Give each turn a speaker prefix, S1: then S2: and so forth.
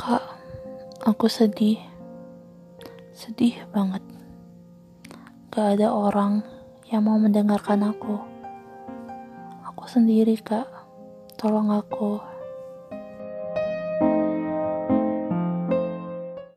S1: Kak, aku sedih. Sedih banget. Gak ada orang yang mau mendengarkan aku. Aku sendiri, Kak. Tolong aku.